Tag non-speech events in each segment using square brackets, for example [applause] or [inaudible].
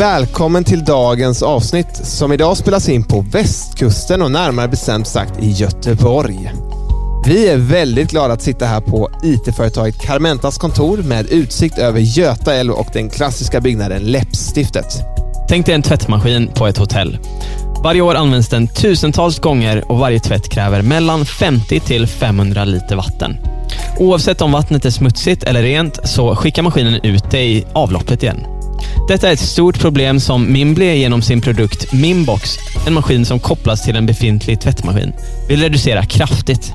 Välkommen till dagens avsnitt som idag spelas in på västkusten och närmare bestämt sagt i Göteborg. Vi är väldigt glada att sitta här på IT-företaget Carmentas kontor med utsikt över Göta älv och den klassiska byggnaden Läppstiftet. Tänk dig en tvättmaskin på ett hotell. Varje år används den tusentals gånger och varje tvätt kräver mellan 50 till 500 liter vatten. Oavsett om vattnet är smutsigt eller rent så skickar maskinen ut det i avloppet igen. Detta är ett stort problem som Mimbly genom sin produkt Mimbox, en maskin som kopplas till en befintlig tvättmaskin, vill reducera kraftigt.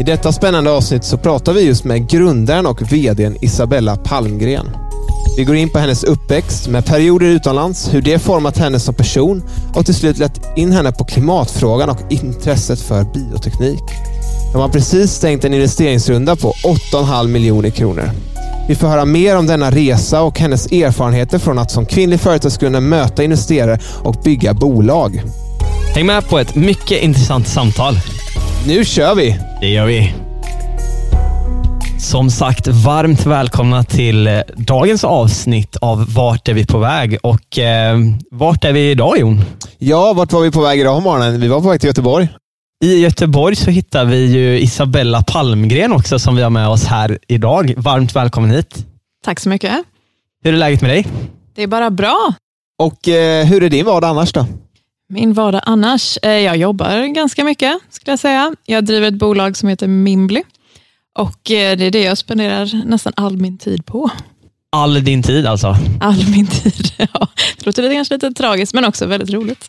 I detta spännande avsnitt så pratar vi just med grundaren och VDn Isabella Palmgren. Vi går in på hennes uppväxt med perioder utomlands, hur det format henne som person och till slut lett in henne på klimatfrågan och intresset för bioteknik. De har precis stängt en investeringsrunda på 8,5 miljoner kronor. Vi får höra mer om denna resa och hennes erfarenheter från att som kvinnlig företagsgrundare möta investerare och bygga bolag. Häng med på ett mycket intressant samtal. Nu kör vi! Det gör vi. Som sagt, varmt välkomna till eh, dagens avsnitt av Vart är vi på väg? Och eh, vart är vi idag Jon? Ja, vart var vi på väg idag på morgonen? Vi var på väg till Göteborg. I Göteborg så hittar vi ju Isabella Palmgren också som vi har med oss här idag. Varmt välkommen hit. Tack så mycket. Hur är läget med dig? Det är bara bra. Och eh, hur är din vardag annars då? Min vardag annars? Eh, jag jobbar ganska mycket, skulle jag säga. Jag driver ett bolag som heter Mimbly och eh, det är det jag spenderar nästan all min tid på. All din tid alltså? All min tid, [laughs] ja. Det låter lite, kanske lite tragiskt, men också väldigt roligt.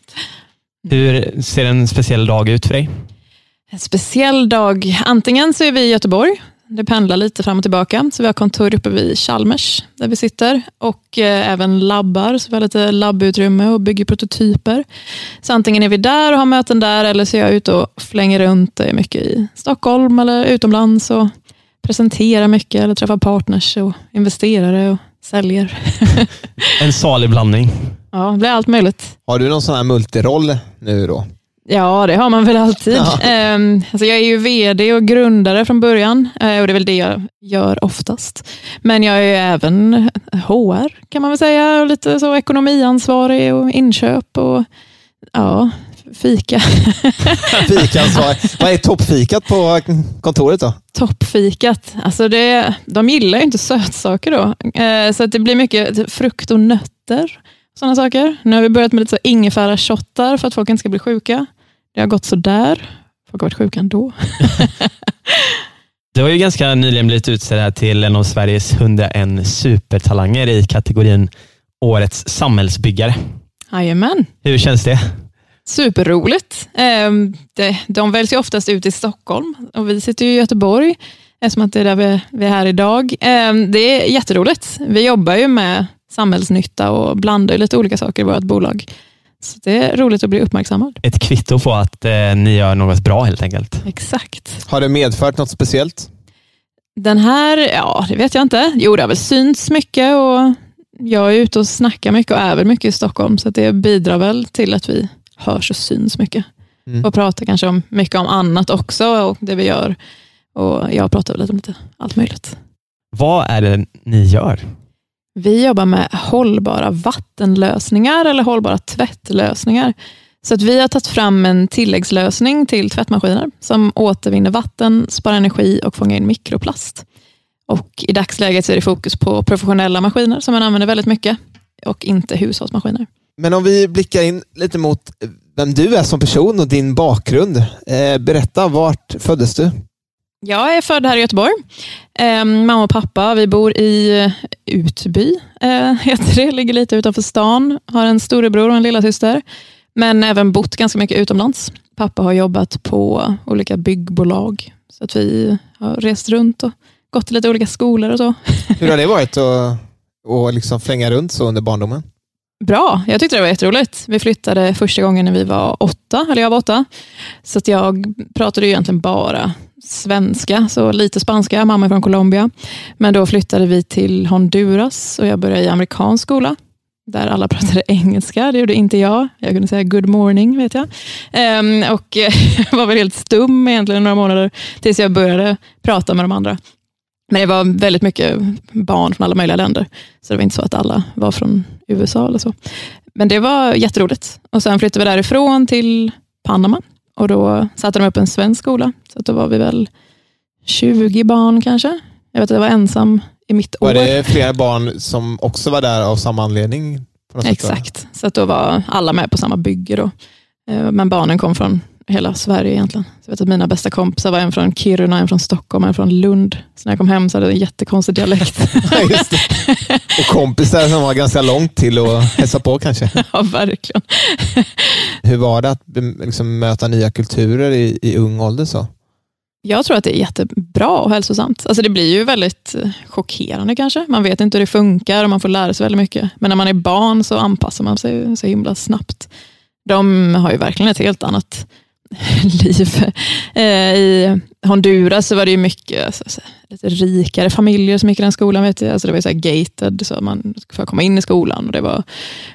Hur ser en speciell dag ut för dig? En speciell dag, antingen så är vi i Göteborg, det pendlar lite fram och tillbaka, så vi har kontor uppe vid Chalmers, där vi sitter, och eh, även labbar, så vi har lite labbutrymme och bygger prototyper. Så antingen är vi där och har möten där, eller så är jag ute och flänger runt mycket i Stockholm eller utomlands och presenterar mycket, eller träffar partners och investerare och säljer. [laughs] en salig blandning. Ja, det blir allt möjligt. Har du någon sån här multiroll nu då? Ja, det har man väl alltid. Ja. Um, alltså jag är ju vd och grundare från början uh, och det är väl det jag gör oftast. Men jag är ju även HR kan man väl säga och lite så ekonomiansvarig och inköp och ja, fika. [laughs] Fikansvarig. Vad är toppfikat på kontoret då? Toppfikat? Alltså det, de gillar ju inte sötsaker då, uh, så det blir mycket frukt och nötter sådana saker. Nu har vi börjat med lite ingefära-shottar för att folk inte ska bli sjuka. Det har gått sådär. Folk har varit sjuka ändå. [laughs] Du har ju ganska nyligen blivit utsedd till en av Sveriges 101 supertalanger i kategorin Årets samhällsbyggare. Jajamän. Hur känns det? Superroligt. Ehm, de väljs ju oftast ut i Stockholm och vi sitter i Göteborg eftersom att det är där vi är här idag. Ehm, det är jätteroligt. Vi jobbar ju med samhällsnytta och blandar lite olika saker i vårt bolag. Så Det är roligt att bli uppmärksammad. Ett kvitto på att eh, ni gör något bra helt enkelt. Exakt. Har det medfört något speciellt? Den här, ja det vet jag inte. Jo, det har väl synts mycket och jag är ute och snackar mycket och är väl mycket i Stockholm, så det bidrar väl till att vi hörs och syns mycket. Mm. Och pratar kanske om, mycket om annat också, och det vi gör. Och Jag pratar väl lite om lite allt möjligt. Vad är det ni gör? Vi jobbar med hållbara vattenlösningar eller hållbara tvättlösningar. Så att vi har tagit fram en tilläggslösning till tvättmaskiner som återvinner vatten, sparar energi och fångar in mikroplast. Och I dagsläget är det fokus på professionella maskiner som man använder väldigt mycket och inte hushållsmaskiner. Men om vi blickar in lite mot vem du är som person och din bakgrund. Eh, berätta, vart föddes du? Jag är född här i Göteborg. Eh, mamma och pappa, vi bor i Utby, eh, [laughs] heter det. Ligger lite utanför stan. Har en storebror och en lillasyster. Men även bott ganska mycket utomlands. Pappa har jobbat på olika byggbolag. Så att vi har rest runt och gått till lite olika skolor och så. [laughs] Hur har det varit att, att liksom flänga runt så under barndomen? Bra, jag tyckte det var jätteroligt. Vi flyttade första gången när vi var åtta, eller jag var åtta. Så att jag pratade ju egentligen bara svenska, så lite spanska. Mamma är från Colombia. Men då flyttade vi till Honduras och jag började i amerikansk skola där alla pratade [laughs] engelska. Det gjorde inte jag. Jag kunde säga good morning, vet jag. Ehm, och [laughs] var väl helt stum egentligen några månader tills jag började prata med de andra. Men det var väldigt mycket barn från alla möjliga länder. Så det var inte så att alla var från USA eller så. Men det var jätteroligt. Och Sen flyttade vi därifrån till Panama och då satte de upp en svensk skola. Så då var vi väl 20 barn kanske. Jag vet att jag var ensam i mitt var år. Var det flera barn som också var där av samma anledning? Exakt, så att då var alla med på samma bygge. Då. Eh, men barnen kom från hela Sverige egentligen. Så jag vet att mina bästa kompisar var en från Kiruna, en från Stockholm, en från Lund. Så när jag kom hem så hade jag en jättekonstig dialekt. [laughs] Och kompisar som var ganska långt till att hälsa på kanske? [laughs] Ja, verkligen. [laughs] Hur var det att liksom, möta nya kulturer i, i ung ålder? så? Jag tror att det är jättebra och hälsosamt. Alltså det blir ju väldigt chockerande kanske. Man vet inte hur det funkar och man får lära sig väldigt mycket. Men när man är barn så anpassar man sig så himla snabbt. De har ju verkligen ett helt annat [laughs] liv. Eh, I Honduras så var det ju mycket alltså, så, så, lite rikare familjer som gick i den skolan. Vet jag. Alltså det var så gated, så man fick komma in i skolan. och Det var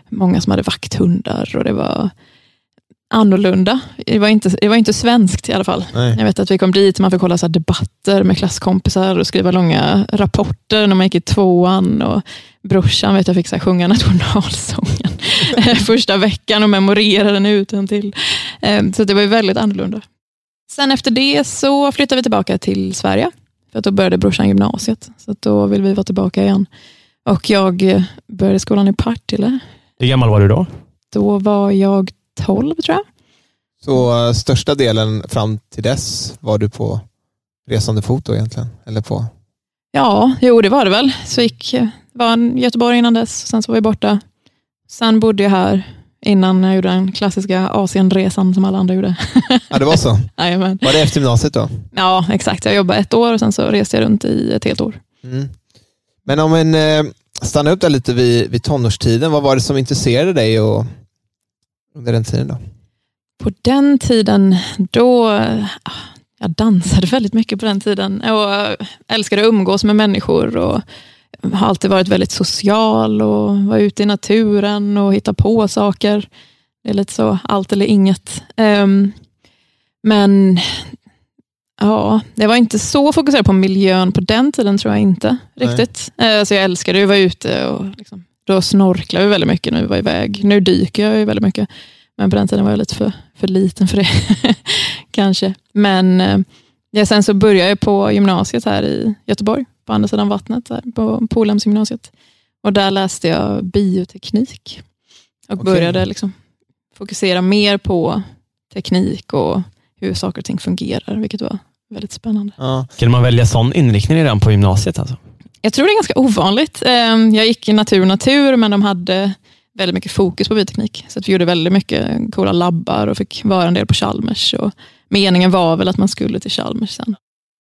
många som hade vakthundar och det var annorlunda. Det var inte, det var inte svenskt i alla fall. Nej. Jag vet att vi kom dit och man fick hålla så debatter med klasskompisar och skriva långa rapporter när man gick i tvåan. Och brorsan vet jag fick så sjunga [laughs] nationalsången [laughs] första veckan och memorera den utan till. Ehm, så det var väldigt annorlunda. Sen efter det så flyttade vi tillbaka till Sverige. För att då började brorsan gymnasiet. Så då vill vi vara tillbaka igen. Och jag började skolan i Partille. Hur gammal var du då? Då var jag 12 tror jag. Så uh, största delen fram till dess var du på resande fot då egentligen? Eller på? Ja, jo det var det väl. Så gick, var i Göteborg innan dess, sen så var vi borta. Sen bodde jag här innan jag gjorde den klassiska Asienresan som alla andra gjorde. Ja, det var så? [laughs] Jajamän. Var det efter gymnasiet då? Ja, exakt. Jag jobbade ett år och sen så reste jag runt i ett helt år. Mm. Men om en eh, stannar upp där lite vid, vid tonårstiden, vad var det som intresserade dig och, under den tiden? då? På den tiden, då... Jag dansade väldigt mycket på den tiden och älskade att umgås med människor. och har alltid varit väldigt social och var ute i naturen och hitta på saker. Det är lite så allt eller inget. Um, men ja, det var inte så fokuserat på miljön på den tiden, tror jag inte. riktigt. Uh, så jag älskade att vara ute och liksom, då snorklade vi väldigt mycket när vi var iväg. Nu dyker jag ju väldigt mycket. Men på den tiden var jag lite för, för liten för det. [laughs] Kanske. Men uh, ja, sen så började jag på gymnasiet här i Göteborg på andra sidan vattnet, där, på Polhemsgymnasiet. Och där läste jag bioteknik och okay. började liksom fokusera mer på teknik och hur saker och ting fungerar, vilket var väldigt spännande. Ja. Kan man välja sån inriktning redan på gymnasiet? Alltså? Jag tror det är ganska ovanligt. Ehm, jag gick i natur och natur, men de hade väldigt mycket fokus på bioteknik. Så vi gjorde väldigt mycket coola labbar och fick vara en del på Chalmers. Och meningen var väl att man skulle till Chalmers sen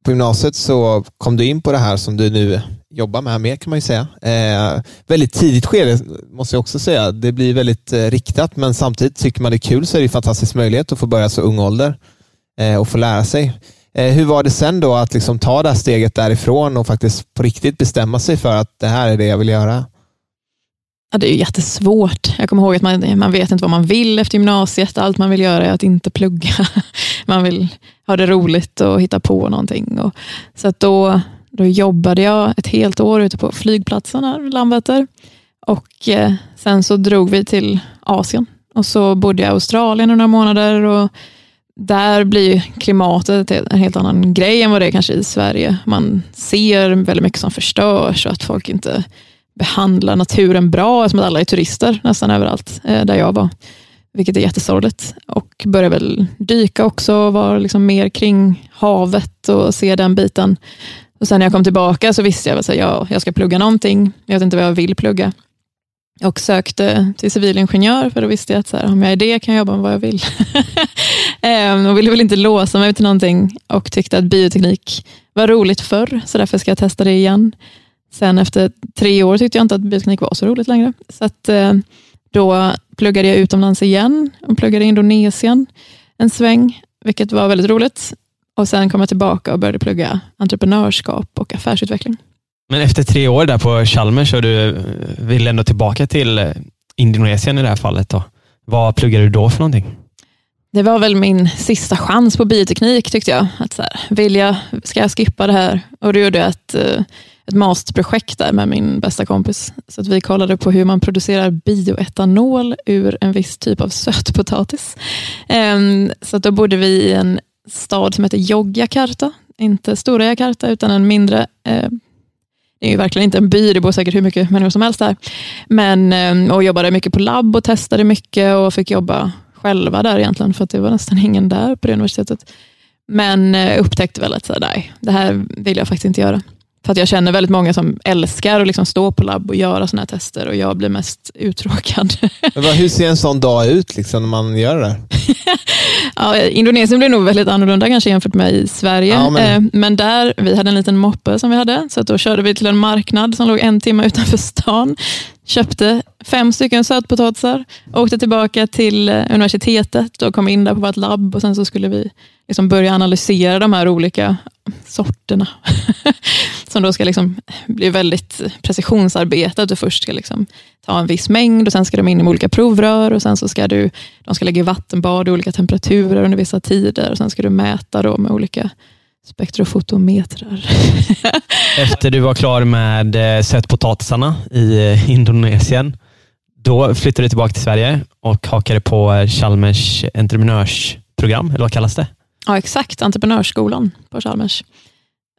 på gymnasiet så kom du in på det här som du nu jobbar med mer kan man ju säga. Eh, väldigt tidigt skede måste jag också säga. Det blir väldigt eh, riktat men samtidigt tycker man det är kul så är det en fantastisk möjlighet att få börja så ung ålder eh, och få lära sig. Eh, hur var det sen då att liksom ta det här steget därifrån och faktiskt på riktigt bestämma sig för att det här är det jag vill göra? Ja, det är jättesvårt. Jag kommer ihåg att man, man vet inte vad man vill efter gymnasiet. Allt man vill göra är att inte plugga. [laughs] Man vill ha det roligt och hitta på någonting. Och, så att då, då jobbade jag ett helt år ute på flygplatsen här, Landvetter. Och eh, sen så drog vi till Asien. Och så bodde jag i Australien några månader. Och där blir klimatet en helt annan grej än vad det är kanske i Sverige. Man ser väldigt mycket som förstörs och att folk inte behandlar naturen bra, eftersom att alla är turister nästan överallt eh, där jag var. Vilket är jättesorgligt. Och började väl dyka också, vara liksom mer kring havet och se den biten. Och sen när jag kom tillbaka så visste jag att ja, jag ska plugga någonting. Jag vet inte vad jag vill plugga. Och sökte till civilingenjör, för då visste jag att så här, om jag är det kan jag jobba med vad jag vill. [laughs] Ehm, och ville väl inte låsa mig till någonting och tyckte att bioteknik var roligt förr, så därför ska jag testa det igen. Sen efter tre år tyckte jag inte att bioteknik var så roligt längre. Så att, eh, då pluggade jag utomlands igen och pluggade i Indonesien en sväng, vilket var väldigt roligt. Och Sen kom jag tillbaka och började plugga entreprenörskap och affärsutveckling. Men efter tre år där på Chalmers och du eh, ville vill ändå tillbaka till eh, Indonesien i det här fallet. Då. Vad pluggade du då för någonting? Det var väl min sista chans på bioteknik tyckte jag. Att så här, vill jag, ska jag skippa det här? Och då gjorde jag ett, eh, ett masterprojekt där med min bästa kompis. Så att vi kollade på hur man producerar bioetanol ur en viss typ av sötpotatis. Ehm, så att då bodde vi i en stad som heter Yogyakarta. Inte stora Jakarta, utan en mindre eh, det är ju verkligen inte en by, det bor säkert hur mycket människor som helst där. Men, ehm, och jobbade mycket på labb och testade mycket och fick jobba själva där egentligen, för att det var nästan ingen där på det universitetet. Men eh, upptäckte väl att så, nej, det här vill jag faktiskt inte göra. För att jag känner väldigt många som älskar att liksom stå på labb och göra sådana här tester och jag blir mest uttråkad. [laughs] Men hur ser en sån dag ut liksom, när man gör det? [laughs] ja, Indonesien blir nog väldigt annorlunda kanske jämfört med i Sverige. Ja, men... Eh, men... där, vi hade en liten moppe som vi hade, så då körde vi till en marknad som låg en timme [laughs] utanför stan köpte fem stycken sötpotatisar, åkte tillbaka till eh, universitetet och kom in där på vårt labb och sen så skulle vi liksom börja analysera de här olika sorterna. [laughs] som då ska liksom bli väldigt precisionsarbete. Att du först ska liksom ta en viss mängd och sen ska de in i olika provrör och sen så ska du, de ska lägga i vattenbad i olika temperaturer under vissa tider och sen ska du mäta då med olika spektrofotometrar. [laughs] Efter du var klar med eh, sötpotatisarna i eh, Indonesien, då flyttade du tillbaka till Sverige och hakade på eh, Chalmers entreprenörsprogram, eller vad kallas det? Ja, exakt. Entreprenörsskolan på Chalmers.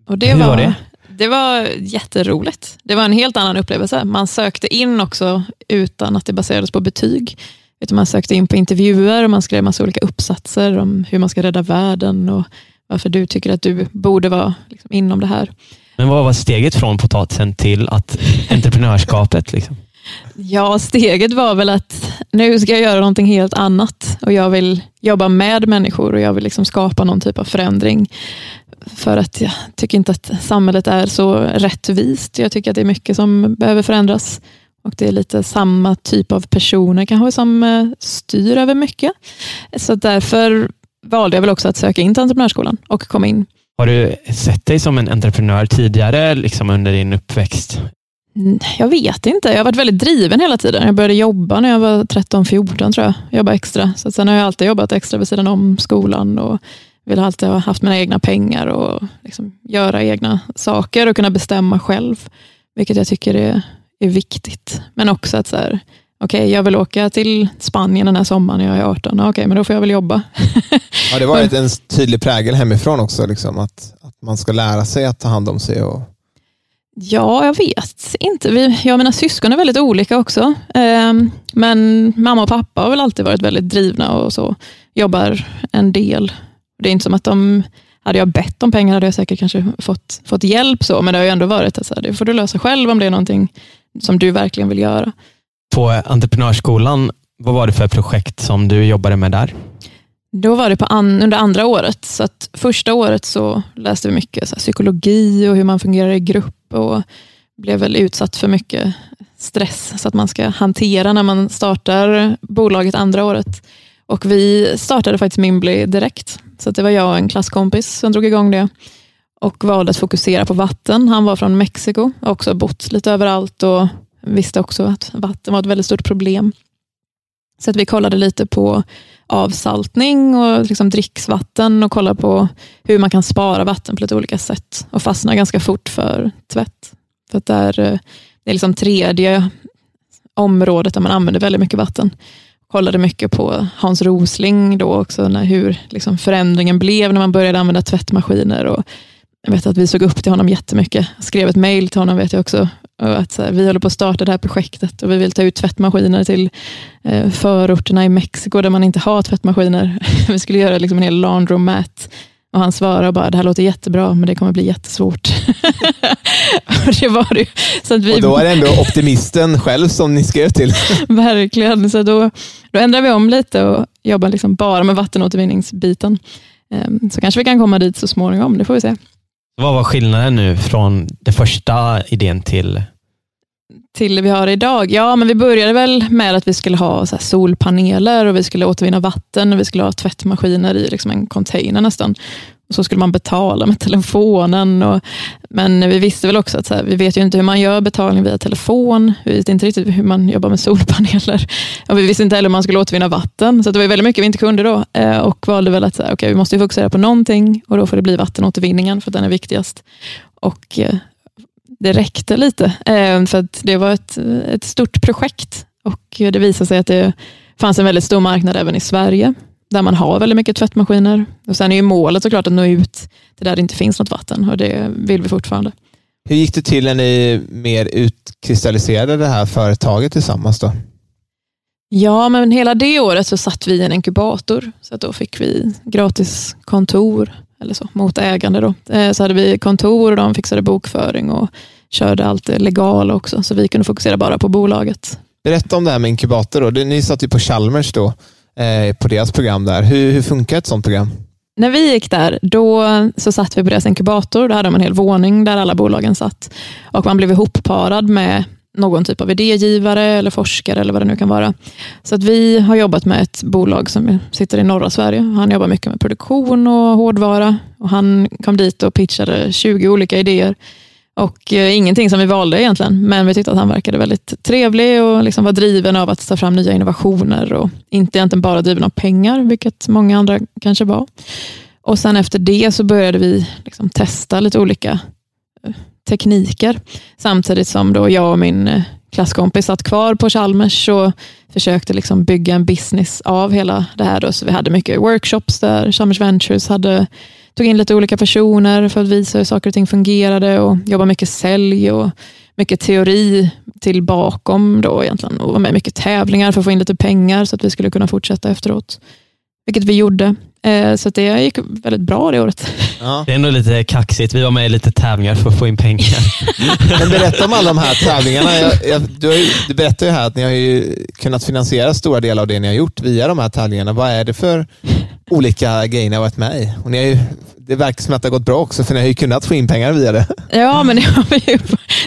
Och det Hur var, var det? Det var jätteroligt. Det var en helt annan upplevelse. Man sökte in också utan att det baserades på betyg. Utan man sökte in på intervjuer och man skrev massa olika uppsatser om hur man ska rädda världen och varför du tycker att du borde vara liksom inom det här. Men vad var steget från potatisen till att entreprenörskapet? Liksom? Ja, steget var väl att nu ska jag göra någonting helt annat och jag vill jobba med människor och jag vill liksom skapa någon typ av förändring. För att jag tycker inte att samhället är så rättvist. Jag tycker att det är mycket som behöver förändras. Och Det är lite samma typ av personer kanske som eh, styr över mycket. Så därför valde jag väl också att söka in till entreprenörsskolan och komma in. Har du sett dig som en entreprenör tidigare liksom under din uppväxt? Jag vet inte. Jag har varit väldigt driven hela tiden. Jag började jobba när jag var 13-14 tror jag. Jobba extra. Så sen har jag alltid jobbat extra vid sidan om skolan och vill alltid ha haft mina egna pengar och liksom göra egna saker och kunna bestämma själv. Vilket jag tycker är, är viktigt. Men också att så här, okej, jag vill åka till Spanien den här sommaren när jag är 18. Okej, men då får jag väl jobba. ja, det var [laughs] ett, en tydlig prägel hemifrån också, liksom, att, att man ska lära sig att ta hand om sig. Och... Ja, jag vet inte. Vi, jag och mina syskon är väldigt olika också. Eh, men mamma och pappa har väl alltid varit väldigt drivna och så jobbar en del. Det är inte som att de hade jag bett om pengar hade jag säkert kanske fått, fått hjälp, så, men det har ju ändå varit att det får du lösa själv om det är någonting som du verkligen vill göra. På entreprenörsskolan, vad var det för projekt som du jobbade med där? Då var det på an, under andra året. Så första året så läste vi mycket så psykologi och hur man fungerar i grupp och blev väl utsatt för mycket stress så att man ska hantera när man startar bolaget andra året. Och Vi startade faktiskt Mimbly direkt. Så det var jag och en klasskompis som drog igång det och valde att fokusera på vatten. Han var från Mexiko och också bott lite överallt och visste också att vatten var ett väldigt stort problem. Så att vi kollade lite på avsaltning och liksom dricksvatten och kollar på hur man kan spara vatten på lite olika sätt och fastna ganska fort för tvätt. För att där, eh, det är liksom tredje området där man använder väldigt mycket vatten. Kollade mycket på Hans Rosling då också, när, hur liksom förändringen blev när man började använda tvättmaskiner. Och jag vet att vi såg upp till honom jättemycket. Jag skrev ett mejl till honom vet jag också och att så här, vi håller på att starta det här projektet och vi vill ta ut tvättmaskiner till eh, förorterna i Mexiko där man inte har tvättmaskiner. [laughs] vi skulle göra liksom en hel laundromat och han svarade bara, det här låter jättebra, men det kommer bli jättesvårt. [laughs] det var det. Så att vi... Och då är det ändå [laughs] optimisten själv som ni skrev till. Verkligen. Så då, då ändrade vi om lite och jobbar liksom bara med vattenåtervinningsbiten. Ehm, så kanske vi kan komma dit så småningom, det får vi se. Vad var skillnaden nu från den första idén till till det vi har idag? Ja, men vi började väl med att vi skulle ha så solpaneler och vi skulle återvinna vatten och vi skulle ha tvättmaskiner i liksom en container nästan. Så skulle man betala med telefonen. Och, men vi visste väl också att så här, vi vet ju inte hur man gör betalning via telefon. Vi vet inte riktigt hur man jobbar med solpaneler. Och vi visste inte heller hur man skulle återvinna vatten. Så det var väldigt mycket vi inte kunde då. Eh, och valde väl att så här, okay, vi måste fokusera på någonting och då får det bli vattenåtervinningen för den är viktigast. Och eh, det räckte lite. Eh, för att det var ett, ett stort projekt och det visade sig att det fanns en väldigt stor marknad även i Sverige där man har väldigt mycket tvättmaskiner. Och Sen är ju målet såklart att nå ut till där det inte finns något vatten och det vill vi fortfarande. Hur gick det till när ni mer utkristalliserade det här företaget tillsammans? då? Ja, men hela det året så satt vi i en inkubator, så att då fick vi gratis kontor, eller så, mot ägande. Då. Eh, så hade vi kontor och de fixade bokföring och körde allt det legala också, så vi kunde fokusera bara på bolaget. Berätta om det här med inkubator. Då. Ni satt ju på Chalmers då, eh, på deras program där. Hur, hur funkar ett sånt program? När vi gick där, då så satt vi på deras inkubator. Då hade de en hel våning där alla bolagen satt. Och man blev ihopparad med någon typ av idégivare eller forskare eller vad det nu kan vara. Så att vi har jobbat med ett bolag som sitter i norra Sverige. Han jobbar mycket med produktion och hårdvara. Och han kom dit och pitchade 20 olika idéer. Och eh, ingenting som vi valde egentligen, men vi tyckte att han verkade väldigt trevlig och liksom var driven av att ta fram nya innovationer och inte egentligen bara driven av pengar, vilket många andra kanske var. Och sen efter det så började vi liksom testa lite olika eh, tekniker. Samtidigt som då jag och min eh, klasskompis satt kvar på Chalmers och försökte liksom bygga en business av hela det här. Då. Så vi hade mycket workshops där Chalmers Ventures hade, tog in lite olika personer för att visa hur saker och ting fungerade och jobba mycket sälj och mycket teori till bakom då egentligen och var med mycket tävlingar för att få in lite pengar så att vi skulle kunna fortsätta efteråt. Vilket vi gjorde. Eh, så det gick väldigt bra det året. Ja. Det är ändå lite kaxigt. Vi var med i lite tävlingar för att få in pengar. [laughs] Men berätta om alla de här tävlingarna. Jag, jag, du, har ju, du berättar ju här att ni har ju kunnat finansiera stora delar av det ni har gjort via de här tävlingarna. Vad är det för olika grejer ni har varit med i? Och ni har ju det verkar som att det har gått bra också, för ni har ju kunnat få in pengar via det. [laughs] Ja, men det har vi ju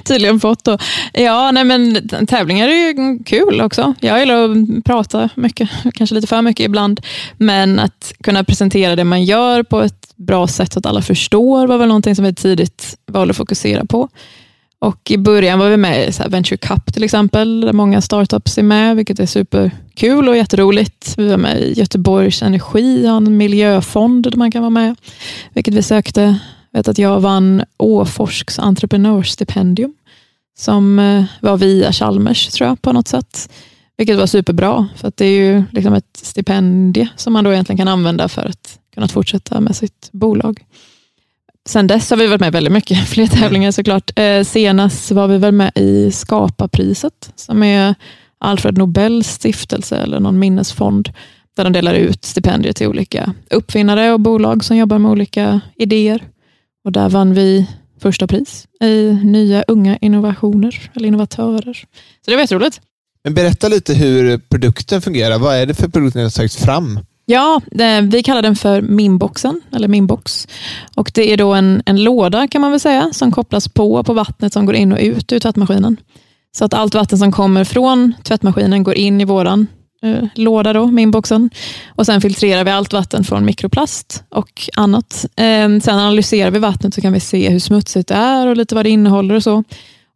tydligen fått. Då. Ja, nej, men tävlingar är ju kul också. Jag gillar att prata mycket, kanske lite för mycket ibland, men att kunna presentera det man gör på ett bra sätt så att alla förstår var väl någonting som vi tidigt valde att fokusera på. Och I början var vi med i Venture Cup till exempel, där många startups är med, vilket är superkul och jätteroligt. Vi var med i Göteborgs Energi, en miljöfond där man kan vara med, vilket vi sökte. Jag vet att jag vann Åforsks entreprenörsstipendium, som eh, var via Chalmers tror jag, på något sätt. Vilket var superbra, för att det är ju liksom ett stipendium som man då egentligen kan använda för att kunna fortsätta med sitt bolag. Sen dess har vi varit med väldigt mycket, [laughs] fler tävlingar såklart. Eh, senast var vi väl med i Skapa-priset, som är Alfred Nobels stiftelse eller någon minnesfond, där de delar ut stipendier till olika uppfinnare och bolag som jobbar med olika idéer. Och där vann vi första pris i nya unga innovationer, eller innovatörer. Så det var jätteroligt. Men berätta lite hur produkten fungerar. Vad är det för produkter ni har tagit fram? Ja, vi kallar den för Minboxen, eller Minbox. Och det är då en, en låda kan man väl säga, som kopplas på på vattnet som går in och ut ur tvättmaskinen. Så att allt vatten som kommer från tvättmaskinen går in i våran eh, låda, då, Minboxen. Och sen filtrerar vi allt vatten från mikroplast och annat. Eh, sen analyserar vi vattnet så kan vi se hur smutsigt det är och lite vad det innehåller och så.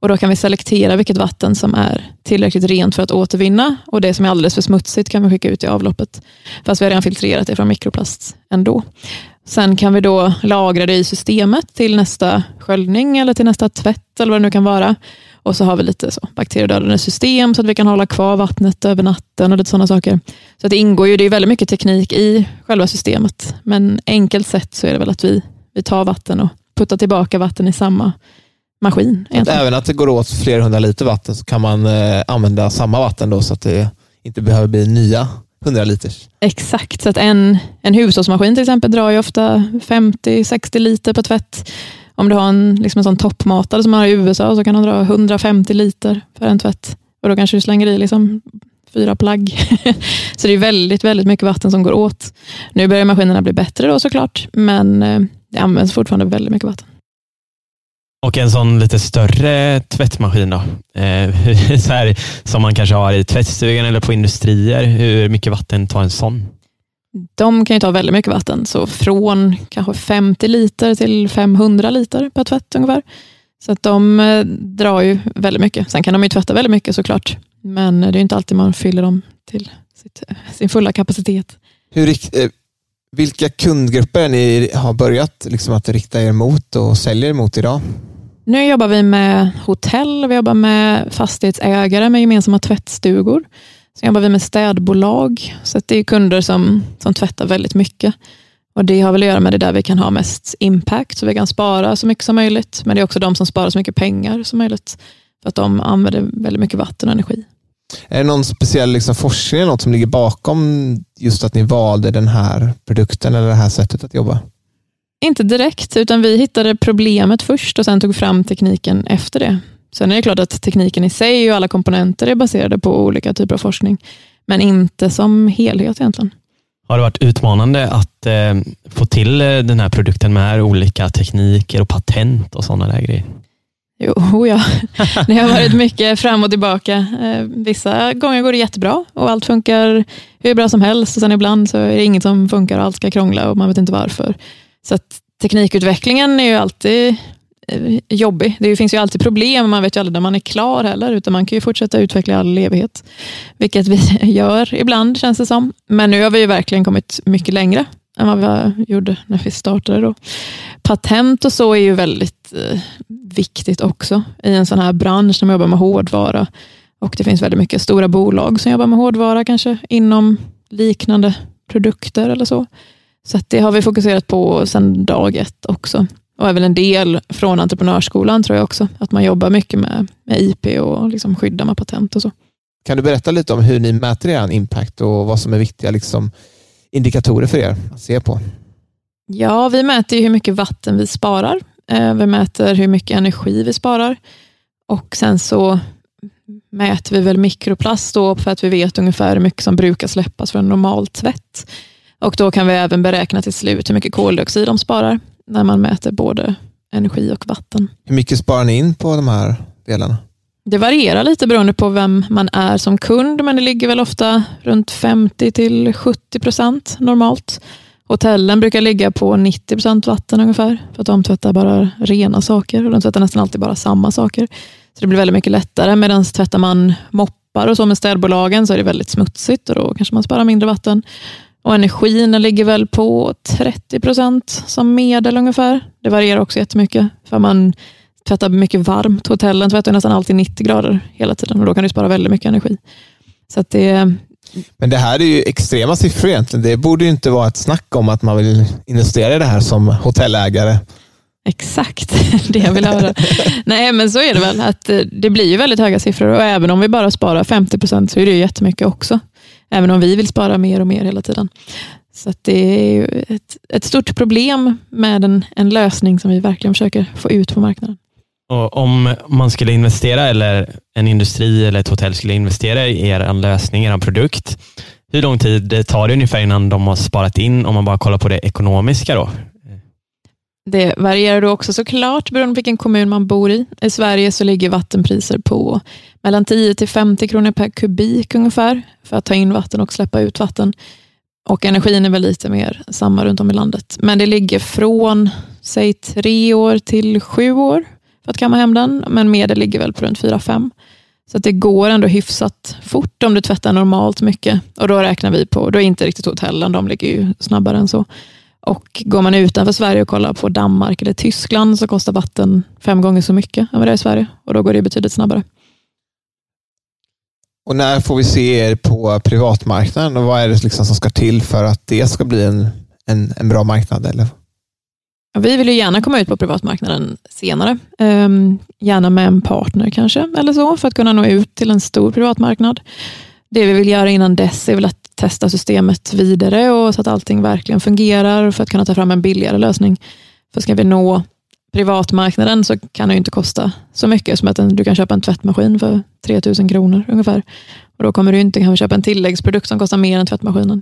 Och Då kan vi selektera vilket vatten som är tillräckligt rent för att återvinna och det som är alldeles för smutsigt kan vi skicka ut i avloppet. Fast vi har redan filtrerat det från mikroplast ändå. Sen kan vi då lagra det i systemet till nästa sköljning eller till nästa tvätt eller vad det nu kan vara. Och så har vi lite så bakteriedödande system så att vi kan hålla kvar vattnet över natten och lite sådana saker. Så det ingår ju, det är väldigt mycket teknik i själva systemet. Men enkelt sett så är det väl att vi, vi tar vatten och puttar tillbaka vatten i samma maskin. Att även att det går åt flera hundra liter vatten så kan man eh, använda samma vatten då så att det inte behöver bli nya 100 liters. Exakt, så att en, en hushållsmaskin till exempel drar ju ofta 50-60 liter per tvätt. Om du har en, liksom en sån toppmatare som man har i USA så kan den dra 150 liter för en tvätt. Och Då kanske du slänger i liksom fyra plagg. [laughs] så det är väldigt, väldigt mycket vatten som går åt. Nu börjar maskinerna bli bättre då såklart, men eh, det används fortfarande väldigt mycket vatten. Och en sån lite större tvättmaskin då? Eh, [laughs] så här, som man kanske har i tvättstugan eller på industrier. Hur mycket vatten tar en sån? De kan ju ta väldigt mycket vatten, så från kanske 50 liter till 500 liter per tvätt ungefär. Så att de eh, drar ju väldigt mycket. Sen kan de ju tvätta väldigt mycket såklart, men det är inte alltid man fyller dem till sitt, sin fulla kapacitet. Hur, eh, vilka kundgrupper är ni har börjat liksom att rikta er mot och säljer mot idag? Nu jobbar vi med hotell, vi jobbar med fastighetsägare med gemensamma tvättstugor. Sen jobbar vi med städbolag, så att det är kunder som, som tvättar väldigt mycket. Och Det har väl att göra med det där vi kan ha mest impact, så vi kan spara så mycket som möjligt. Men det är också de som sparar så mycket pengar som möjligt, för att de använder väldigt mycket vatten och energi. Är det någon speciell liksom, forskning, något som ligger bakom just att ni valde den här produkten eller det här sättet att jobba? Inte direkt, utan vi hittade problemet först och sen tog fram tekniken efter det. Sen är det klart att tekniken i sig och alla komponenter är baserade på olika typer av forskning, men inte som helhet egentligen. Har det varit utmanande att eh, få till eh, den här produkten med olika tekniker och patent och sådana där grejer? Jo, ja. [laughs] Det har varit mycket fram och tillbaka. Eh, Vissa gånger går det jättebra och allt funkar hur bra som helst. Och sen ibland så är det inget som funkar och allt ska krångla och man vet inte varför. Så att teknikutvecklingen är ju alltid eh, jobbig. Det finns ju alltid problem. Man vet ju aldrig när man är klar heller, utan man kan ju fortsätta utveckla i all evighet. Vilket vi [laughs] gör ibland, känns det som. Men nu har vi ju verkligen kommit mycket längre än vad vi gjorde när vi startade. Då. Patent och så är ju väldigt eh, viktigt också i en sån här bransch som jobbar med hårdvara. Och Det finns väldigt mycket stora bolag som jobbar med hårdvara, kanske inom liknande produkter eller så. Så det har vi fokuserat på sedan dag ett också. Och är väl en del från entreprenörsskolan tror jag också. Att man jobbar mycket med, med IP och liksom skydda med patent och så. Kan du berätta lite om hur ni mäter er impact och vad som är viktiga liksom, indikatorer för er att se på? Ja, vi mäter hur mycket vatten vi sparar. Eh, Vi mäter hur mycket energi vi sparar. Och sen så mäter vi väl mikroplast då för att vi vet ungefär hur mycket som brukar släppas från normal tvätt. Och då kan vi även beräkna till slut hur mycket koldioxid de sparar när man mäter både energi och vatten. Hur mycket sparar ni in på de här delarna? Det varierar lite beroende på vem man är som kund, men det ligger väl ofta runt 50 till 70 procent normalt. Hotellen brukar ligga på 90 procent vatten ungefär, för att de tvättar bara rena saker och de tvättar nästan alltid bara samma saker. Så det blir väldigt mycket lättare, medan tvättar man moppar och så med städbolagen så är det väldigt smutsigt och då kanske man sparar mindre vatten. Och energin ligger väl på 30 procent som medel ungefär. Det varierar också jättemycket, för man tvättar mycket varmt. Hotellen tvättar nästan alltid 90 grader hela tiden och då kan du spara väldigt mycket energi. Så det, Men det här är ju extrema siffror egentligen. Det borde ju inte vara ett snack om att man vill investera i det här som hotellägare. Exakt [laughs] det jag vill höra. Nej, men så är det väl. att eh, Det blir ju väldigt höga siffror och även om vi bara sparar 50 procent så är det ju jättemycket också. Även om vi vill spara mer och mer hela tiden. Så att det är ju ett, ett stort problem med en, en lösning som vi verkligen försöker få ut på marknaden. Och om man skulle investera, eller en industri eller ett hotell skulle investera i er lösning, er produkt, hur lång tid tar det ungefär innan de har sparat in, om man bara kollar på det ekonomiska? då? Det varierar då också såklart beroende på vilken kommun man bor i. I Sverige så ligger vattenpriser på mellan 10 till 50 kronor per kubik ungefär för att ta in vatten och släppa ut vatten. Och energin är väl lite mer samma runt om i landet. Men det ligger från säg tre år till sju år för att kamma hem den. Men medel ligger väl på runt fyra, fem. Så att det går ändå hyfsat fort om du tvättar normalt mycket. Och då räknar vi på, då är inte riktigt hotellen, de ligger ju snabbare än så. Och går man utanför Sverige och kollar på Danmark eller Tyskland så kostar vatten fem gånger så mycket än vad det är i Sverige. Och då går det betydligt snabbare. Och när får vi se er på privatmarknaden och vad är det liksom som ska till för att det ska bli en, en, en bra marknad? Eller? Vi vill ju gärna komma ut på privatmarknaden senare. Um, gärna med en partner kanske, eller så, för att kunna nå ut till en stor privatmarknad. Det vi vill göra innan dess är väl att testa systemet vidare och så att allting verkligen fungerar för att kunna ta fram en billigare lösning. För ska vi nå privatmarknaden så kan det ju inte kosta så mycket som att du kan köpa en tvättmaskin för 3000 kronor ungefär. Och Då kommer du inte kanske köpa en tilläggsprodukt som kostar mer än tvättmaskinen.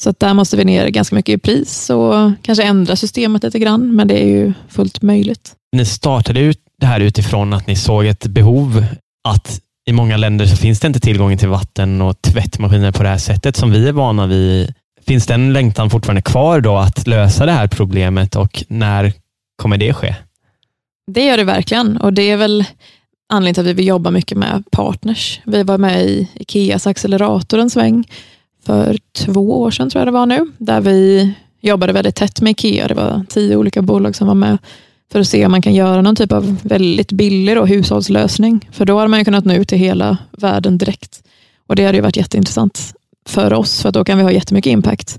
Så där måste vi ner ganska mycket i pris och kanske ändra systemet lite grann, men det är ju fullt möjligt. Ni startade ut det här utifrån att ni såg ett behov att i många länder så finns det inte tillgång till vatten och tvättmaskiner på det här sättet som vi är vana vid. Finns den längtan fortfarande kvar då att lösa det här problemet och när kommer det ske? Det gör det verkligen och det är väl anledningen till att vi vill jobba mycket med partners. Vi var med i Ikeas accelerator en sväng för två år sedan tror jag det var nu, där vi jobbade väldigt tätt med Ikea. Det var tio olika bolag som var med för att se om man kan göra någon typ av väldigt billig då, hushållslösning. För då hade man kunnat nå ut till hela världen direkt. Och Det hade ju varit jätteintressant för oss, för då kan vi ha jättemycket impact.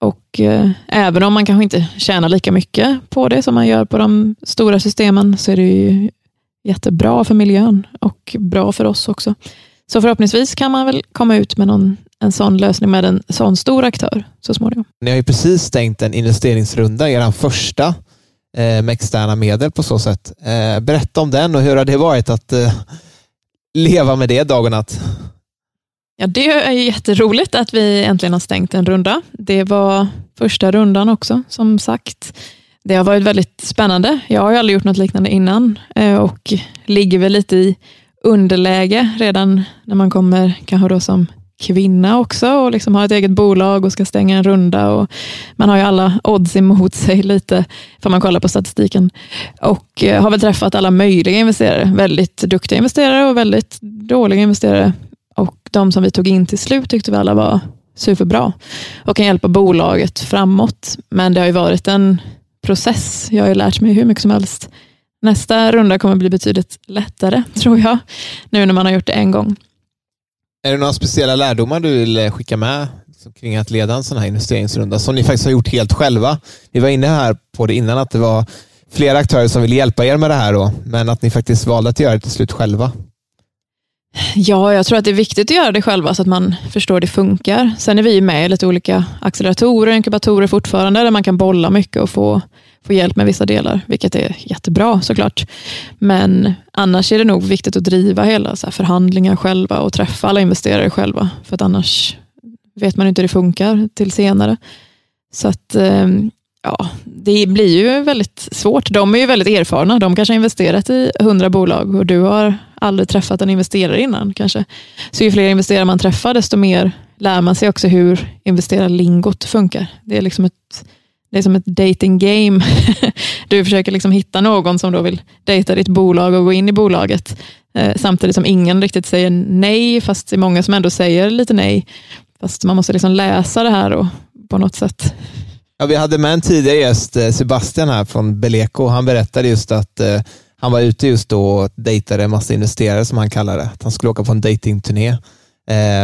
Och eh, Även om man kanske inte tjänar lika mycket på det som man gör på de stora systemen, så är det ju jättebra för miljön och bra för oss också. Så förhoppningsvis kan man väl komma ut med någon, en sån lösning med en sån stor aktör så småningom. Ni har ju precis stängt en investeringsrunda, er första Eh, med externa medel på så sätt. Eh, berätta om den och hur har det varit att eh, leva med det dag och natt? Ja, det är jätteroligt att vi äntligen har stängt en runda. Det var första rundan också, som sagt. Det har varit väldigt spännande. Jag har ju aldrig gjort något liknande innan och ligger väl lite i underläge redan när man kommer kanske då som kvinna också och liksom har ett eget bolag och ska stänga en runda. Och man har ju alla odds emot sig lite, får man kolla på statistiken. Och eh, har väl träffat alla möjliga investerare, väldigt duktiga investerare och väldigt dåliga investerare. Och de som vi tog in till slut tyckte vi alla var superbra och kan hjälpa bolaget framåt. Men det har ju varit en process. Jag har ju lärt mig hur mycket som helst Nästa runda kommer bli betydligt lättare, tror jag, nu när man har gjort det en gång. Är det några speciella lärdomar du vill eh, skicka med kring att leda en sån här investeringsrunda som ni faktiskt har gjort helt själva? Vi var inne här på det innan, att det var flera aktörer som ville hjälpa er med det här, då, men att ni faktiskt valde att göra det till slut själva. Ja, jag tror att det är viktigt att göra det själva så att man förstår hur det funkar. Sen är vi med i lite olika acceleratorer och inkubatorer fortfarande, där man kan bolla mycket och få få hjälp med vissa delar, vilket är jättebra såklart. Men annars är det nog viktigt att driva hela så förhandlingar själva och träffa alla investerare själva, för att annars vet man inte hur det funkar till senare. Så att eh, ja, det blir ju väldigt svårt. De är ju väldigt erfarna. De kanske har investerat i hundra bolag och du har aldrig träffat en investerare innan kanske. Så ju fler investerare man träffar, desto mer lär man sig också hur investerarlingot funkar. Det är liksom ett det är som ett dating game. [laughs] Du försöker liksom hitta någon som då vill dejta ditt bolag och gå in i bolaget. Eh, samtidigt som ingen riktigt säger nej, fast det är många som ändå säger lite nej. Fast man måste liksom läsa det här och, på något sätt. Ja, vi hade med en tidigare gäst, eh, Sebastian här från Beleko. Han berättade just att eh, han var ute just då och dejtade en massa investerare som han kallar det. Att han skulle åka på en datingturné.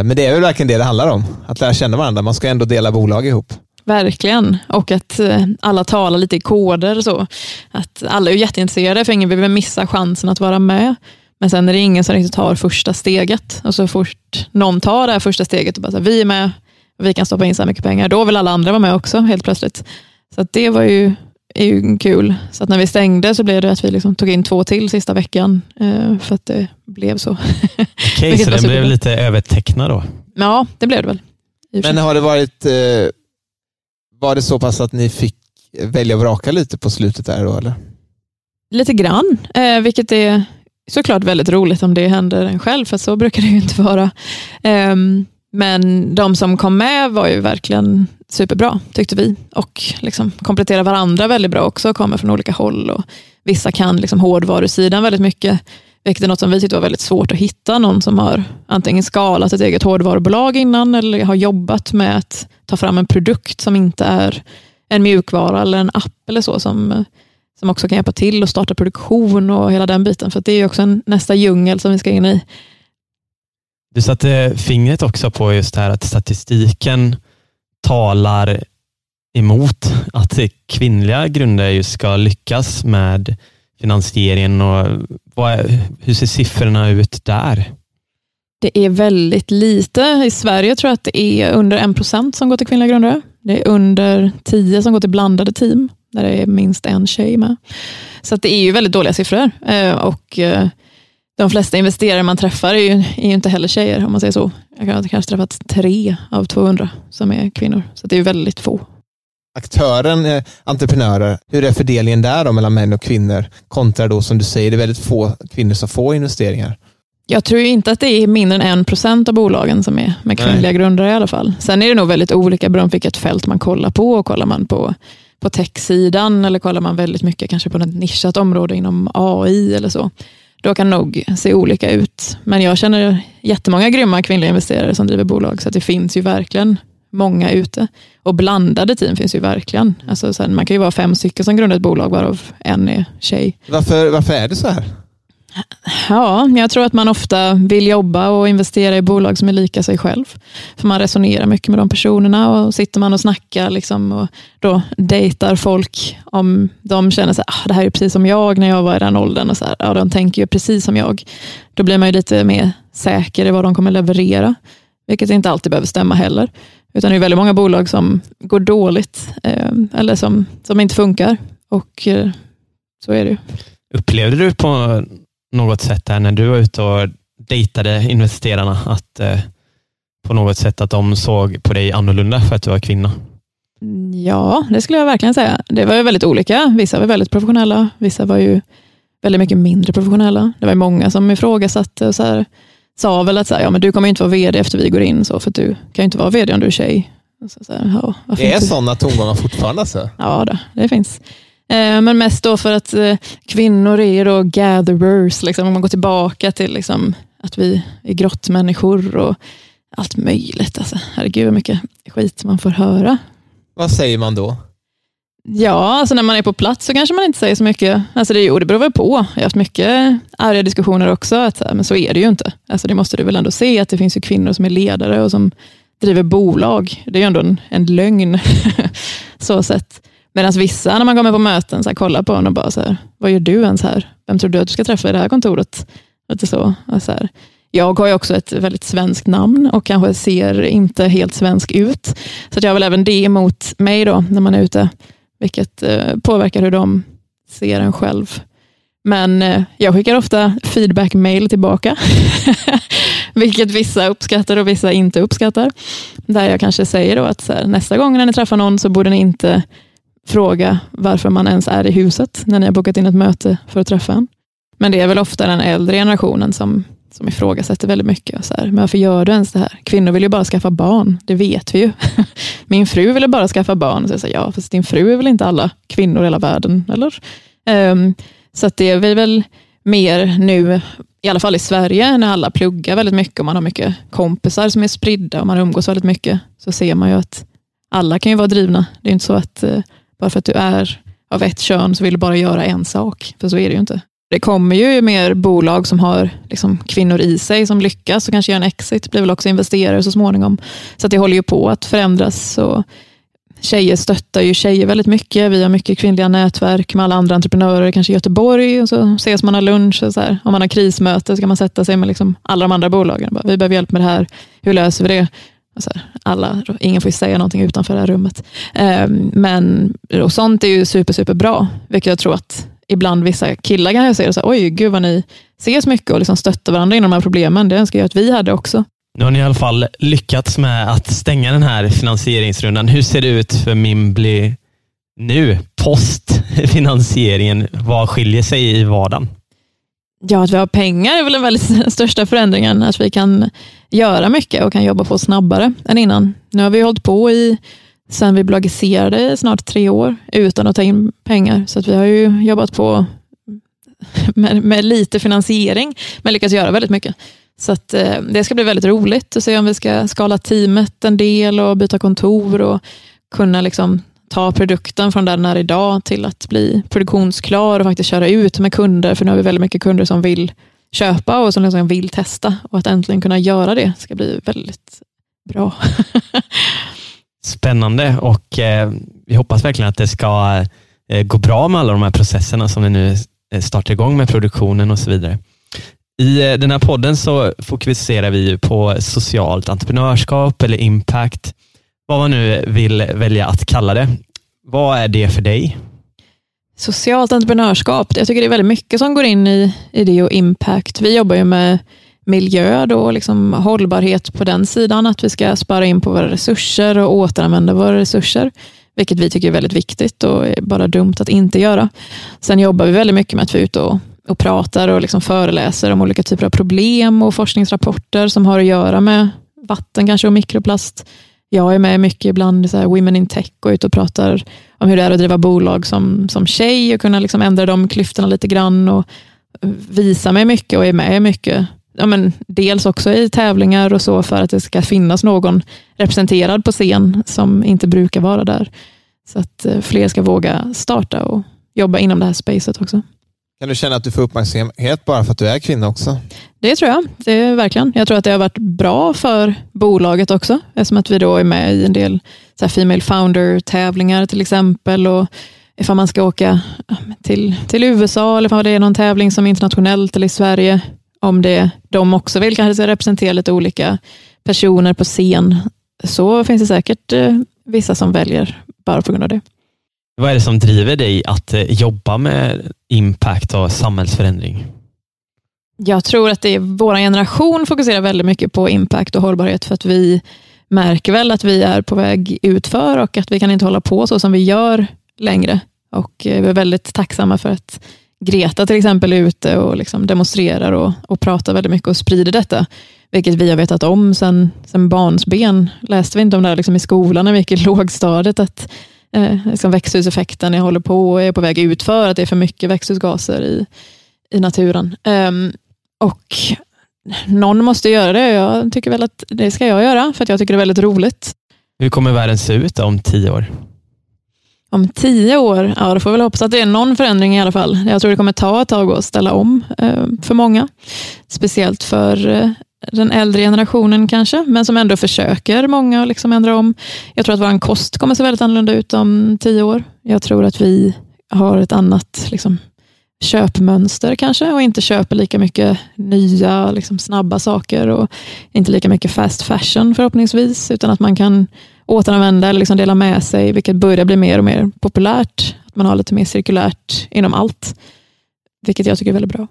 Men det är väl verkligen det det handlar om. Att lära känna varandra. Man ska ändå dela bolag ihop. Verkligen, och att eh, alla talar lite i koder. Så. Att alla är jätteintresserade, för ingen vill missa chansen att vara med. Men sen är det ingen som riktigt tar första steget. Och så fort någon tar det här första steget och bara så vi är med, och vi kan stoppa in så här mycket pengar, då vill alla andra vara med också helt plötsligt. Så det var ju, är ju kul. Så att när vi stängde så blev det att vi liksom tog in två till sista veckan, eh, för att det blev så. Okej, [laughs] okay, så den blev lite övertecknad då? Ja, det blev det väl. Men har det varit eh var det så pass att ni fick välja och vraka lite på slutet där då, eller? Lite grann, eh, vilket är såklart väldigt roligt om det händer en själv, för så brukar det ju inte vara. Eh, men de som kom med var ju verkligen superbra, tyckte vi. Och liksom kompletterar varandra väldigt bra också, kommer från olika håll. Och vissa kan liksom hårdvarusidan väldigt mycket, vilket är något som vi tyckte var väldigt svårt att hitta. Någon som har antingen skalat ett eget hårdvarubolag innan, eller har jobbat med att ta fram en produkt som inte är en mjukvara eller en app eller så, som, som också kan hjälpa till att starta produktion och hela den biten. För det är också en, nästa djungel som vi ska in i. Du satte fingret också på just det här att statistiken talar emot att kvinnliga grundare just ska lyckas med finansieringen och vad, hur ser siffrorna ut där? Det är väldigt lite. I Sverige tror jag att det är under en procent som går till kvinnliga grundare. Det är under tio som går till blandade team, där det är minst en tjej med. Så det är ju väldigt dåliga siffror. Eh, och eh, de flesta investerare man träffar är ju, är ju inte heller tjejer, om man säger så. Jag har kanske träffat tre av 200 som är kvinnor, så det är väldigt få. Aktören, eh, entreprenörer, hur är fördelningen där då mellan män och kvinnor? Kontra då som du säger, det är väldigt få kvinnor som får investeringar. Jag tror inte att det är mindre än en procent av bolagen som är med kvinnliga Nej. grundare i alla fall. Sen är det nog väldigt olika beroende på vilket fält man kollar på. Och kollar man på, på tech-sidan eller kollar man väldigt mycket kanske på ett nischat område inom AI eller så. Då kan det nog se olika ut. Men jag känner jättemånga grymma kvinnliga investerare som driver bolag, så det finns ju verkligen många ute. Och blandade team finns ju verkligen. Alltså, sen, man kan ju vara fem stycken som grundar ett bolag, varav en är tjej. Varför, varför är det så här? Ja, jag tror att man ofta vill jobba och investera i bolag som är lika sig själv. För man resonerar mycket med de personerna och sitter man och snackar liksom och då dejtar folk om de känner att ah, det här är precis som jag när jag var i den åldern. Och så här, ja, de tänker ju precis som jag. Då blir man ju lite mer säker i vad de kommer leverera. Vilket inte alltid behöver stämma heller. Utan det är väldigt många bolag som går dåligt eh, eller som, som inte funkar. Och eh, så är det ju. Upplevde du på något sätt här när du var ute och dejtade investerarna, att eh, på något sätt att de såg på dig annorlunda för att du var kvinna? Ja, det skulle jag verkligen säga. Det var väldigt olika. Vissa var väldigt professionella, vissa var ju väldigt mycket mindre professionella. Det var många som ifrågasatte och så här, sa väl att så här, ja, men du kommer inte vara vd efter vi går in, så, för du kan ju inte vara vd om du är tjej. Så, så här, ja, det är inte? sådana tongångar fortfarande? Alltså. [laughs] Ja, det, det finns. Eh, men mest då för att eh, kvinnor är då gatherers, liksom, om man går tillbaka till liksom, att vi är grottmänniskor och allt möjligt. Alltså, herregud vad mycket skit man får höra. Vad säger man då? Ja, alltså när man är på plats så kanske man inte säger så mycket. Alltså det, jo, det beror väl på. Jag har haft mycket arga diskussioner också, att, men så är det ju inte. Alltså det måste du väl ändå se, att det finns ju kvinnor som är ledare och som driver bolag. Det är ju ändå en, en lögn, [laughs] så sett. Medan vissa, när man kommer på möten, så här, kollar på en och bara, så här, vad gör du ens här? Vem tror du att du ska träffa i det här kontoret? Lite så. så här. Jag har ju också ett väldigt svenskt namn och kanske ser inte helt svensk ut. Så jag har väl även det emot mig då, när man är ute, vilket eh, påverkar hur de ser en själv. Men eh, jag skickar ofta feedback-mail tillbaka, [laughs] vilket vissa uppskattar och vissa inte uppskattar. Där jag kanske säger då att här, nästa gång när ni träffar någon så borde ni inte fråga varför man ens är i huset när ni har bokat in ett möte för att träffa en. Men det är väl ofta den äldre generationen som, som ifrågasätter väldigt mycket. Så här, men varför gör du ens det här? Kvinnor vill ju bara skaffa barn, det vet vi ju. [laughs] Min fru ville bara skaffa barn. Så jag säger, ja, fast din fru är väl inte alla kvinnor i hela världen, eller? Um, så det är väl mer nu, i alla fall i Sverige, när alla pluggar väldigt mycket och man har mycket kompisar som är spridda och man umgås väldigt mycket, så ser man ju att alla kan ju vara drivna. Det är inte så att uh, bara för att du är av ett kön så vill du bara göra en sak, för så är det ju inte. Det kommer ju mer bolag som har liksom kvinnor i sig som lyckas och kanske gör en exit, blir väl också investerare så småningom. Så det håller ju på att förändras. Och tjejer stöttar ju tjejer väldigt mycket. Vi har mycket kvinnliga nätverk med alla andra entreprenörer, kanske i Göteborg. Och så ses man har lunch. Och så här. Om man har krismöte så kan man sätta sig med liksom alla de andra bolagen. Bara, vi behöver hjälp med det här. Hur löser vi det? Här, alla, ingen får säga någonting utanför det här rummet. Ehm, men och sånt är ju super, super bra, vilket jag tror att ibland vissa killar kan jag säga, så här, oj, gud vad ni ses mycket och liksom stöttar varandra inom de här problemen. Det önskar jag att vi hade också. Nu har ni i alla fall lyckats med att stänga den här finansieringsrundan. Hur ser det ut för Mimbly nu, post finansieringen? Vad skiljer sig i vardagen? Ja, att vi har pengar är väl den väldigt [laughs] största förändringen. Att vi kan göra mycket och kan jobba på snabbare än innan. Nu har vi hållit på i sen vi bolagiserade i snart tre år utan att ta in pengar. Så att vi har ju jobbat på med, med lite finansiering, men lyckats göra väldigt mycket. Så att, eh, det ska bli väldigt roligt att se om vi ska skala teamet en del och byta kontor och kunna liksom ta produkten från där den är idag till att bli produktionsklar och faktiskt köra ut med kunder. För nu har vi väldigt mycket kunder som vill köpa och som liksom vill testa. Och att äntligen kunna göra det ska bli väldigt bra. [laughs] spännande och eh, vi hoppas verkligen att det ska eh, gå bra med alla de här processerna som vi nu eh, startar igång med produktionen och så vidare. I eh, den här podden så fokuserar vi på socialt entreprenörskap eller impact, vad man nu vill välja att kalla det. Vad är det för dig? Socialt entreprenörskap, jag tycker det är väldigt mycket som går in i, i det och impact. Vi jobbar ju med miljö då, liksom hållbarhet på den sidan, att vi ska spara in på våra resurser och återanvända våra resurser, vilket vi tycker är väldigt viktigt och är bara dumt att inte göra. Sen jobbar vi väldigt mycket med att vi är ute och, och pratar och liksom föreläser om olika typer av problem och forskningsrapporter som har att göra med vatten kanske och mikroplast. Jag är med mycket ibland, så här, Women in Tech, och ute och pratar om hur det är att driva bolag som, som tjej och kunna liksom ändra de klyftorna lite grann och visa mig mycket och är med mycket ja, men dels också i tävlingar och så för att det ska finnas någon representerad på scen som inte brukar vara där. Så att eh, fler ska våga starta och jobba inom det här spacet också. Kan du känna att du får uppmärksamhet bara för att du är kvinna också? Det tror jag. Det är verkligen. Jag tror att det har varit bra för bolaget också, eftersom att vi då är med i en del så här Female Founder-tävlingar till exempel. Och ifall man ska åka till, till USA eller ifall det är någon tävling som är internationellt eller i Sverige, om det, de också vill kanske representera lite olika personer på scen, så finns det säkert eh, vissa som väljer bara på grund av det. Vad är det som driver dig att eh, jobba med impact och samhällsförändring? Jag tror att det är vår generation fokuserar väldigt mycket på impact och hållbarhet för att vi märker väl att vi är på väg utför och att vi kan inte hålla på så som vi gör längre. Och eh, vi är väldigt tacksamma för att Greta till exempel är ute och liksom demonstrerar och, och pratar väldigt mycket och sprider detta, vilket vi har vetat om sedan, sen barnsben. Läste vi inte om det här liksom i skolan när vi gick i lågstadiet, att eh, liksom växthuseffekten jag håller på och är på väg ut för att det är för mycket växthusgaser i, i naturen. Um, och någon måste göra det. Jag tycker väl att det ska jag göra, för att jag tycker det är väldigt roligt. Hur kommer världen se ut om tio år? Om tio år, ja då får vi väl hoppas att det är någon förändring i alla fall. Jag tror det kommer ta ett tag att ställa om eh, för många. Speciellt för eh, den äldre generationen kanske, men som ändå försöker många att liksom ändra om. Jag tror att vår kost kommer se väldigt annorlunda ut om tio år. Jag tror att vi har ett annat liksom, köpmönster kanske och inte köper lika mycket nya liksom, snabba saker och inte lika mycket fast fashion förhoppningsvis, utan att man kan återanvända eller liksom dela med sig, vilket börjar bli mer och mer populärt. Att man har lite mer cirkulärt inom allt, vilket jag tycker är väldigt bra.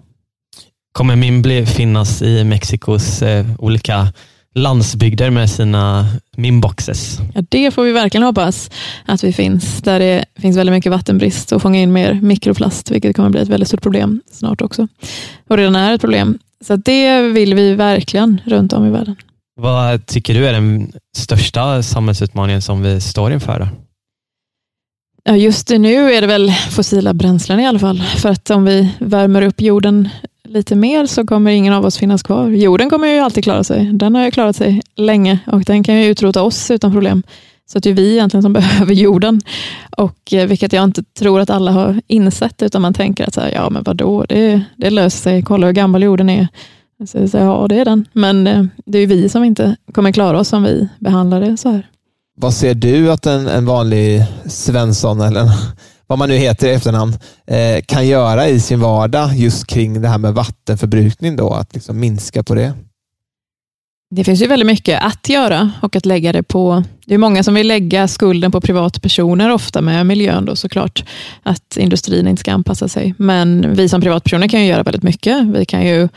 Kommer Mimbli finnas i Mexikos eh, olika landsbygder med sina Mimboxes? Ja, det får vi verkligen hoppas att vi finns, där det finns väldigt mycket vattenbrist och fånga in mer mikroplast, vilket kommer bli ett väldigt stort problem snart också. Och redan är ett problem. Så det vill vi verkligen runt om i världen. Vad tycker du är den största samhällsutmaningen som vi står inför? Då? Ja, just nu är det väl fossila bränslen i alla fall. För att om vi värmer upp jorden lite mer så kommer ingen av oss finnas kvar. Jorden kommer ju alltid klara sig. Den har ju klarat sig länge och den kan ju utrota oss utan problem. Så att det är vi egentligen som [laughs] behöver jorden. Och eh, Vilket jag inte tror att alla har insett, utan man tänker att så här, ja men vadå, det, det löser sig. Kolla hur gammal jorden är. Så, så, ja, det är den. Men eh, det är vi som inte kommer klara oss om vi behandlar det så här. Vad ser du att en, en vanlig Svensson, eller vad man nu heter i efternamn, eh, kan göra i sin vardag just kring det här med vattenförbrukning? Då, att liksom minska på det? Det finns ju väldigt mycket att göra och att lägga det på. Det är många som vill lägga skulden på privatpersoner, ofta med miljön då såklart, att industrin inte ska anpassa sig. Men vi som privatpersoner kan ju göra väldigt mycket. Vi kan ju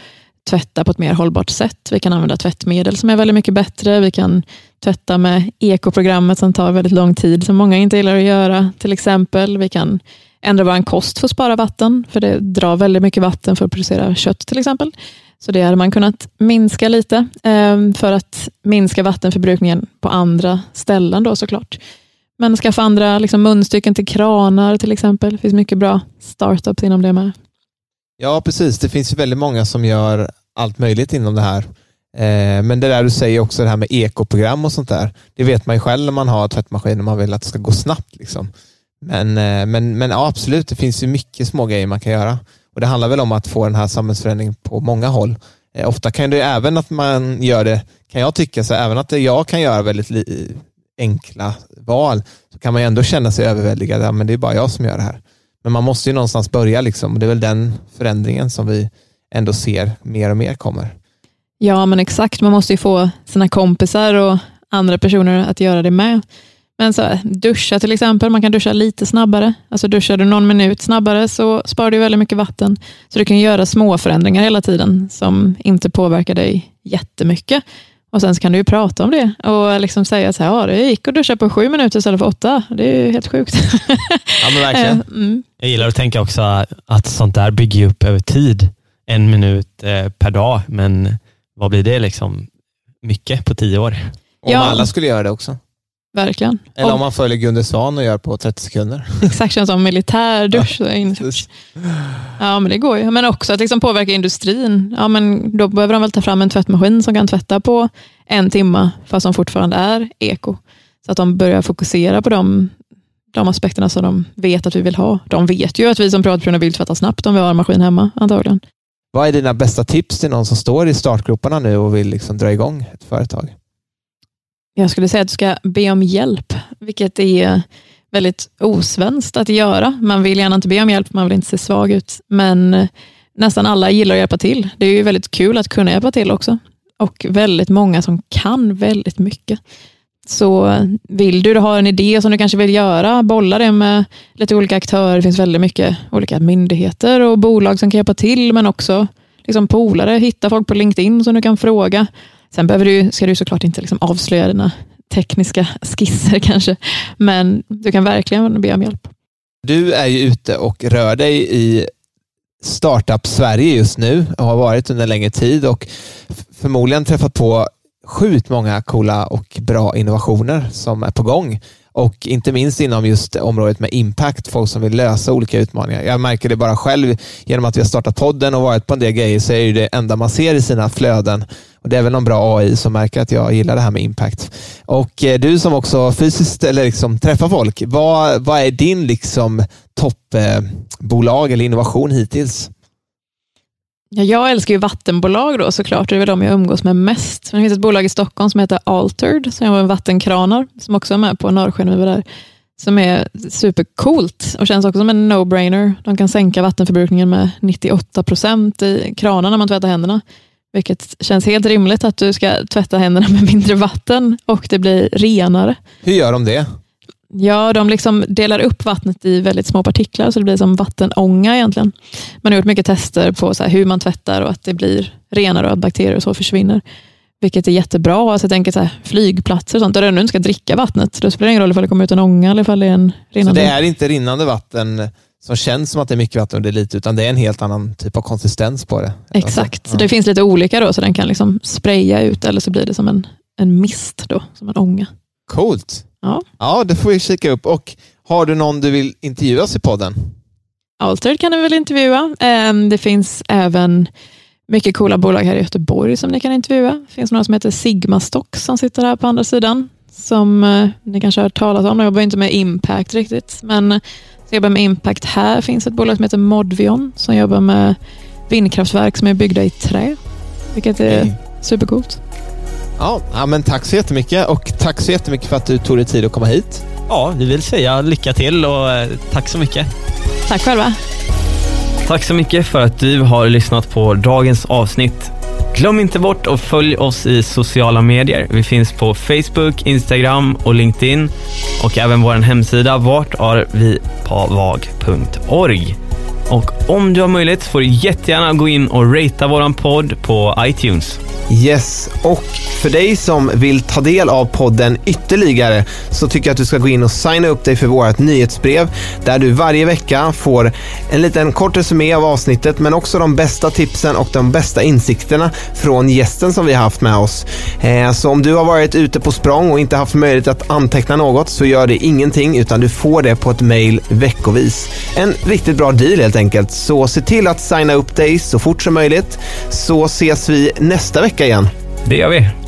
tvätta på ett mer hållbart sätt. Vi kan använda tvättmedel som är väldigt mycket bättre. Vi kan tvätta med ekoprogrammet som tar väldigt lång tid, som många inte gillar att göra. Till exempel, vi kan ändra vår kost för att spara vatten, för det drar väldigt mycket vatten för att producera kött till exempel. Så det hade man kunnat minska lite ehm, för att minska vattenförbrukningen på andra ställen då såklart. Men skaffa andra liksom, munstycken till kranar till exempel. Det finns mycket bra startups inom det med. Ja, precis. Det finns ju väldigt många som gör allt möjligt inom det här. Eh, men det där du säger också, det här med ekoprogram och sånt där. Det vet man ju själv när man har tvättmaskin och man vill att det ska gå snabbt. Liksom. Men, eh, men, men ja, absolut, det finns ju mycket små grejer man kan göra. Och Det handlar väl om att få den här samhällsförändringen på många håll. Eh, ofta kan det även att man gör det, kan jag tycka, så även att jag kan göra väldigt enkla val så kan man ju ändå känna sig överväldigad. Ja, men det är bara jag som gör det här. Men man måste ju någonstans börja liksom. Det är väl den förändringen som vi ändå ser mer och mer kommer. Ja, men exakt. Man måste ju få sina kompisar och andra personer att göra det med. Men så här, duscha till exempel, man kan duscha lite snabbare. Alltså duschar du någon minut snabbare så sparar du väldigt mycket vatten. Så du kan göra små förändringar hela tiden som inte påverkar dig jättemycket. Och Sen kan du ju prata om det och liksom säga så här, ja, det gick att duscha på sju minuter istället för åtta. Det är ju helt sjukt. Ja, men verkligen. [laughs] mm. Jag gillar att tänka också att sånt där bygger upp över tid. En minut eh, per dag, men vad blir det liksom? Mycket på tio år. Om Ja. alla skulle göra det också. Verkligen. Eller om man följer Gunde Svan och gör på 30 sekunder. [laughs] Exakt, känns som militärdusch. Ja, men det går ju. Men också att liksom påverka industrin. Ja, men då behöver de väl ta fram en tvättmaskin som kan tvätta på en timme, fast som fortfarande är eko. Så att de börjar fokusera på de, de aspekterna som de vet att vi vill ha. De vet ju att vi som privatpersoner vill tvätta snabbt om vi har en maskin hemma, antagligen. Vad är dina bästa tips till någon som står i startgroparna nu och vill liksom dra igång ett företag? Jag skulle säga att du ska be om hjälp, vilket är väldigt osvenskt att göra. Man vill gärna inte be om hjälp, man vill inte se svag ut, men nästan alla gillar att hjälpa till. Det är ju väldigt kul att kunna hjälpa till också och väldigt många som kan väldigt mycket. Så vill du, du en idé som du kanske vill göra, bolla det med lite olika aktörer. Det finns väldigt mycket olika myndigheter och bolag som kan hjälpa till, men också liksom polare. Hitta folk på LinkedIn som du kan fråga. Sen behöver du, ska du såklart inte liksom avslöja dina tekniska skisser [laughs] kanske, men du kan verkligen be om hjälp. Du är ju ute och rör dig i Startup Sverige just nu och har varit under en längre tid och förmodligen träffat på sjukt många coola och bra innovationer som är på gång. Och inte minst inom just området med impact, folk som vill lösa olika utmaningar. Jag märker det bara själv genom att vi har startat podden och varit på en del grejer så är det det enda man ser i sina flöden. Och Det är väl någon bra AI som märker att jag gillar det här med impact. Och eh, du som också fysiskt eller liksom träffar folk, vad, vad är din liksom toppbolag eller innovation hittills? Ja, jag älskar ju vattenbolag då såklart, det är väl de jag umgås med mest. Men det finns ett bolag i Stockholm som heter Altered, som jobbar med vattenkranar, som också är med på Norrsken över där, som är supercoolt och känns också som en no-brainer. De kan sänka vattenförbrukningen med 98 procent i kranarna när man tvättar händerna, vilket känns helt rimligt att du ska tvätta händerna med mindre vatten och det blir renare. Hur gör de det? Ja, de liksom delar upp vattnet i väldigt små partiklar, så det blir som vattenånga egentligen. Man har gjort mycket tester på så hur man tvättar och att det blir renare och att bakterier och så försvinner. Vilket är jättebra. Alltså jag tänker så här, flygplatser och sånt, där du inte ska dricka vattnet. Då spelar det ingen roll ifall det kommer ut en ånga eller ifall det är en Så rinnande. det är inte rinnande vatten som känns som att det är mycket vatten och det är lite, utan det är en helt annan typ av konsistens på det. Exakt. Alltså, Det finns lite olika då, så den kan liksom spraya ut eller så blir det som en, en mist, då, som en ånga. Coolt. Ja. ja, det får vi kika upp. Och Har du någon du vill intervjuas i podden? Altered kan du väl intervjua. Ehm, Det finns även mycket coola bolag här i Göteborg som ni kan intervjua. Det finns några som heter Sigma Stocks som sitter här på andra sidan. Som eh, ni kanske har hört talas om. De jobbar inte med impact riktigt, men som jobbar med impact här finns ett bolag som heter Modvion som jobbar med vindkraftverk som är byggda i trä. Vilket är Okej. supercoolt. Ja, ja, men tack så jättemycket och tack så jättemycket för att du tog dig tid att komma hit. Ja, vi vill säga lycka till och eh, tack så mycket. Tack själva. Tack så mycket för att du har lyssnat på dagens avsnitt. Glöm inte bort att följ oss i sociala medier. Vi finns på Facebook, Instagram och LinkedIn och även vår hemsida vartarvipavag.org. Och om du har möjlighet får du jättegärna gå in och ratea våran podd på iTunes. Yes, och för dig som vill ta del av podden ytterligare så tycker jag att du ska gå in och signa upp dig för vårt nyhetsbrev där du varje vecka får en liten kort resumé av avsnittet men också de bästa tipsen och de bästa insikterna från gästen som vi har haft med oss. Eh, så om du har varit ute på språng och inte haft möjlighet att anteckna något så gör det ingenting utan du får det på ett mail veckovis. En riktigt bra deal helt enkelt enkelt. Så se till att signa upp dig så fort som möjligt så ses vi nästa vecka igen. Det gör vi.